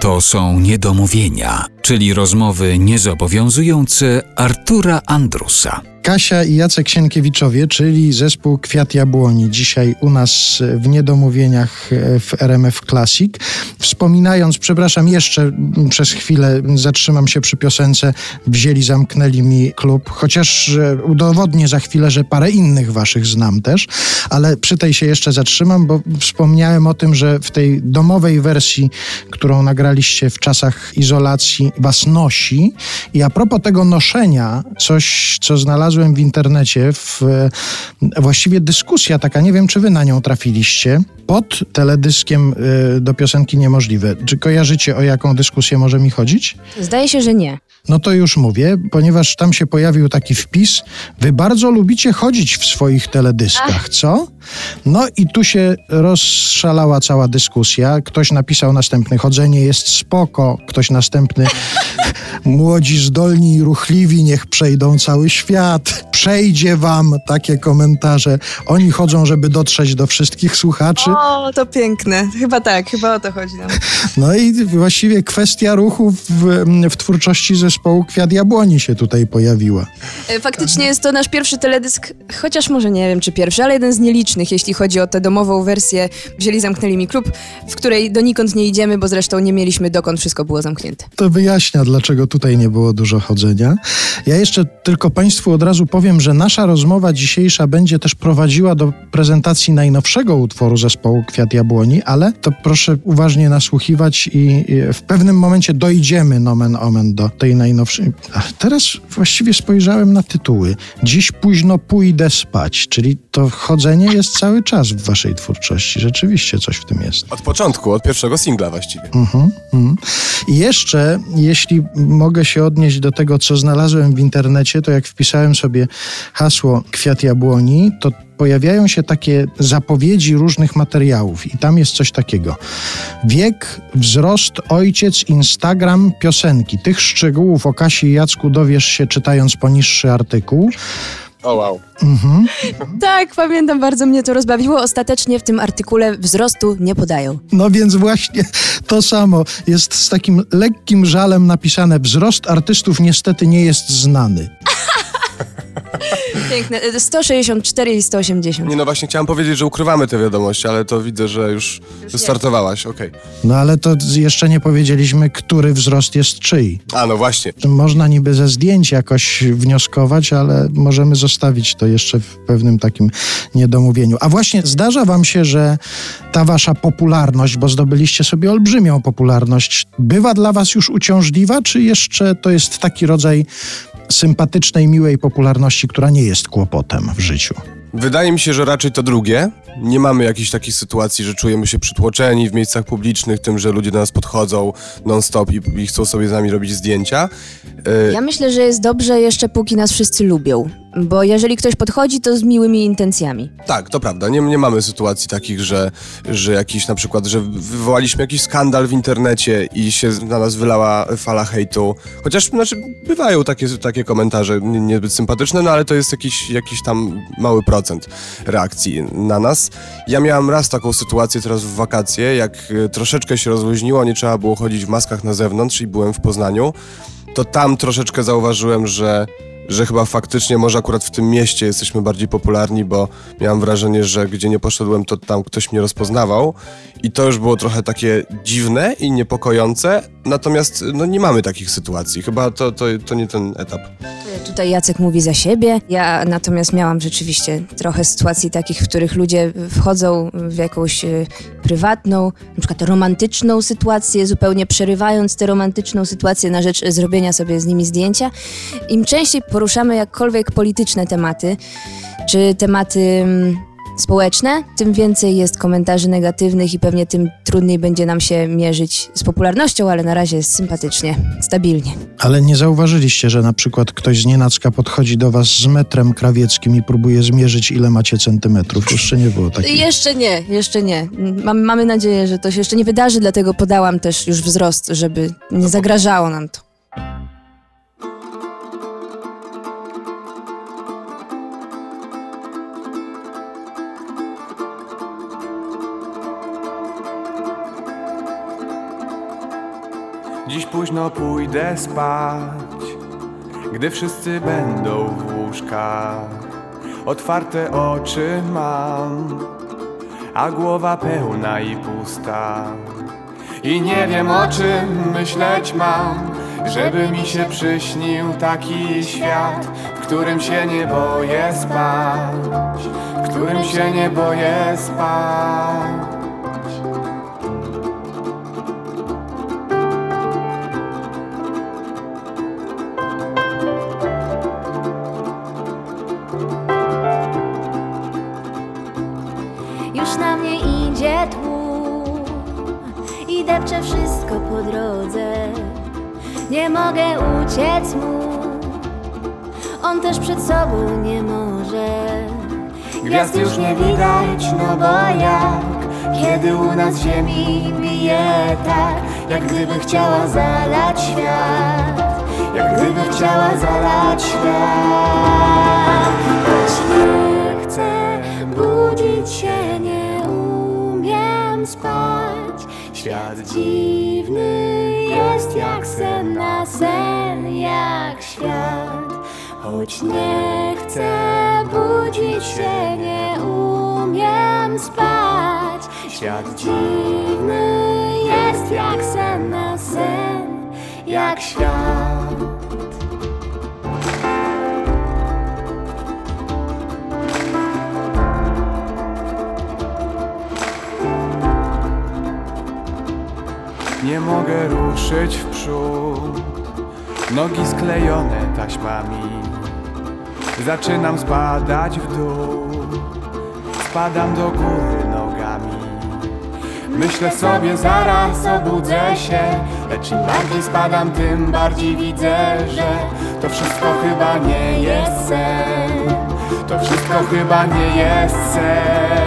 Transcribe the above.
To są niedomówienia, czyli rozmowy niezobowiązujące Artura Andrusa. Kasia i Jacek Sienkiewiczowie, czyli zespół Kwiat Jabłoni, dzisiaj u nas w Niedomówieniach w RMF Classic. Wspominając, przepraszam, jeszcze przez chwilę zatrzymam się przy piosence Wzięli, zamknęli mi klub, chociaż udowodnię za chwilę, że parę innych waszych znam też, ale przy tej się jeszcze zatrzymam, bo wspomniałem o tym, że w tej domowej wersji, którą nagraliście w czasach izolacji, was nosi i a propos tego noszenia, coś, co znalazłem w internecie, w, e, właściwie dyskusja taka, nie wiem czy wy na nią trafiliście, pod teledyskiem y, do piosenki Niemożliwe. Czy kojarzycie o jaką dyskusję może mi chodzić? Zdaje się, że nie. No to już mówię, ponieważ tam się pojawił taki wpis. Wy bardzo lubicie chodzić w swoich teledyskach, Ach. co? No i tu się rozszalała cała dyskusja. Ktoś napisał następny, chodzenie jest spoko. Ktoś następny, młodzi, zdolni i ruchliwi, niech przejdą cały świat. Przejdzie wam takie komentarze. Oni chodzą, żeby dotrzeć do wszystkich słuchaczy. O, to piękne. Chyba tak, chyba o to chodzi nam. No i właściwie kwestia ruchu w, w twórczości zespołu Kwiat Jabłoni się tutaj pojawiła. E, faktycznie jest to nasz pierwszy teledysk, chociaż może nie wiem czy pierwszy, ale jeden z nielicznych, jeśli chodzi o tę domową wersję. Wzięli, zamknęli mi klub, w której donikąd nie idziemy, bo zresztą nie mieliśmy dokąd, wszystko było zamknięte. To wyjaśnia, dlaczego tutaj nie było dużo chodzenia. Ja jeszcze tylko Państwu od razu powiem, że nasza rozmowa dzisiejsza będzie też prowadziła do prezentacji najnowszego utworu zespołu zespołu Kwiat Jabłoni, ale to proszę uważnie nasłuchiwać i, w pewnym momencie dojdziemy nomen omen do tej najnowszej. A teraz właściwie spojrzałem na tytuły. Dziś późno pójdę spać, czyli to chodzenie jest cały czas w waszej twórczości. Rzeczywiście coś w tym jest. Od początku, od pierwszego singla właściwie. Mhm, mhm. I jeszcze, jeśli mogę się odnieść do tego, co znalazłem w internecie, to jak wpisałem sobie hasło Kwiat Jabłoni, to pojawiają się takie zapowiedzi różnych materiałów i tam jest coś takiego. Wiek, wzrost, ojciec, Instagram, piosenki. Tych szczegółów o Kasi i Jacku dowiesz się czytając poniższy artykuł. O oh, wow. Mhm. Tak, pamiętam, bardzo mnie to rozbawiło. Ostatecznie w tym artykule wzrostu nie podają. No więc właśnie to samo jest z takim lekkim żalem napisane: wzrost artystów niestety nie jest znany. Piękne. 164 i 180. Nie no właśnie chciałem powiedzieć, że ukrywamy te wiadomości, ale to widzę, że już wystartowałaś, okej. No ale to jeszcze nie powiedzieliśmy, który wzrost jest czyj. A no właśnie. Można niby ze zdjęć jakoś wnioskować, ale możemy zostawić to jeszcze w pewnym takim niedomówieniu. A właśnie zdarza wam się, że ta wasza popularność, bo zdobyliście sobie olbrzymią popularność, bywa dla was już uciążliwa, czy jeszcze to jest taki rodzaj sympatycznej, miłej popularności, która nie jest kłopotem w życiu. Wydaje mi się, że raczej to drugie. Nie mamy jakichś takich sytuacji, że czujemy się przytłoczeni w miejscach publicznych, tym, że ludzie do nas podchodzą non-stop i, i chcą sobie z nami robić zdjęcia. Y ja myślę, że jest dobrze jeszcze póki nas wszyscy lubią. Bo jeżeli ktoś podchodzi, to z miłymi intencjami. Tak, to prawda. Nie, nie mamy sytuacji takich, że, że jakiś na przykład, że wywołaliśmy jakiś skandal w internecie i się na nas wylała fala hejtu. Chociaż znaczy, bywają takie, takie komentarze niezbyt sympatyczne, no ale to jest jakiś, jakiś tam mały procent reakcji na nas. Ja miałam raz taką sytuację teraz w wakacje, jak e, troszeczkę się rozluźniło, nie trzeba było chodzić w maskach na zewnątrz i byłem w Poznaniu, to tam troszeczkę zauważyłem, że że chyba faktycznie może akurat w tym mieście jesteśmy bardziej popularni, bo miałem wrażenie, że gdzie nie poszedłem, to tam ktoś mnie rozpoznawał i to już było trochę takie dziwne i niepokojące, natomiast no, nie mamy takich sytuacji. Chyba to, to, to nie ten etap. Tutaj Jacek mówi za siebie. Ja natomiast miałam rzeczywiście trochę sytuacji takich, w których ludzie wchodzą w jakąś y, prywatną, na przykład romantyczną sytuację, zupełnie przerywając tę romantyczną sytuację na rzecz zrobienia sobie z nimi zdjęcia. Im częściej poruszamy jakkolwiek polityczne tematy, czy tematy mm, społeczne, tym więcej jest komentarzy negatywnych i pewnie tym trudniej będzie nam się mierzyć z popularnością, ale na razie jest sympatycznie, stabilnie. Ale nie zauważyliście, że na przykład ktoś z nienacka podchodzi do was z metrem krawieckim i próbuje zmierzyć, ile macie centymetrów? Jeszcze nie było takiego. Jeszcze nie, jeszcze nie. Mamy, mamy nadzieję, że to się jeszcze nie wydarzy, dlatego podałam też już wzrost, żeby nie zagrażało nam to. Dziś późno pójdę spać, gdy wszyscy będą w łóżkach. Otwarte oczy mam, a głowa pełna i pusta. I nie wiem o czym myśleć mam, żeby mi się przyśnił taki świat, w którym się nie boję spać, w którym się nie boję spać. Już na mnie idzie tłum i depcze wszystko po drodze. Nie mogę uciec mu, on też przed sobą nie może. Gwiazd już nie widać, no bo jak Kiedy u nas ziemi bije tak Jak gdyby chciała zalać świat Jak gdyby chciała zalać świat. Choć nie chcę budzić się, nie umiem spać. Świat dziwny jest jak sen na sen, jak świat. Choć nie chcę budzić się, nie umiem spać. Świat dziwny jest jak sen na sen, jak świat Nie mogę ruszyć w przód. Nogi sklejone taśmami. Zaczynam spadać w dół. Spadam do góry nogami. Myślę sobie zaraz obudzę się. Lecz im bardziej spadam tym bardziej widzę, że To wszystko chyba nie jest sen. To wszystko chyba nie jest sen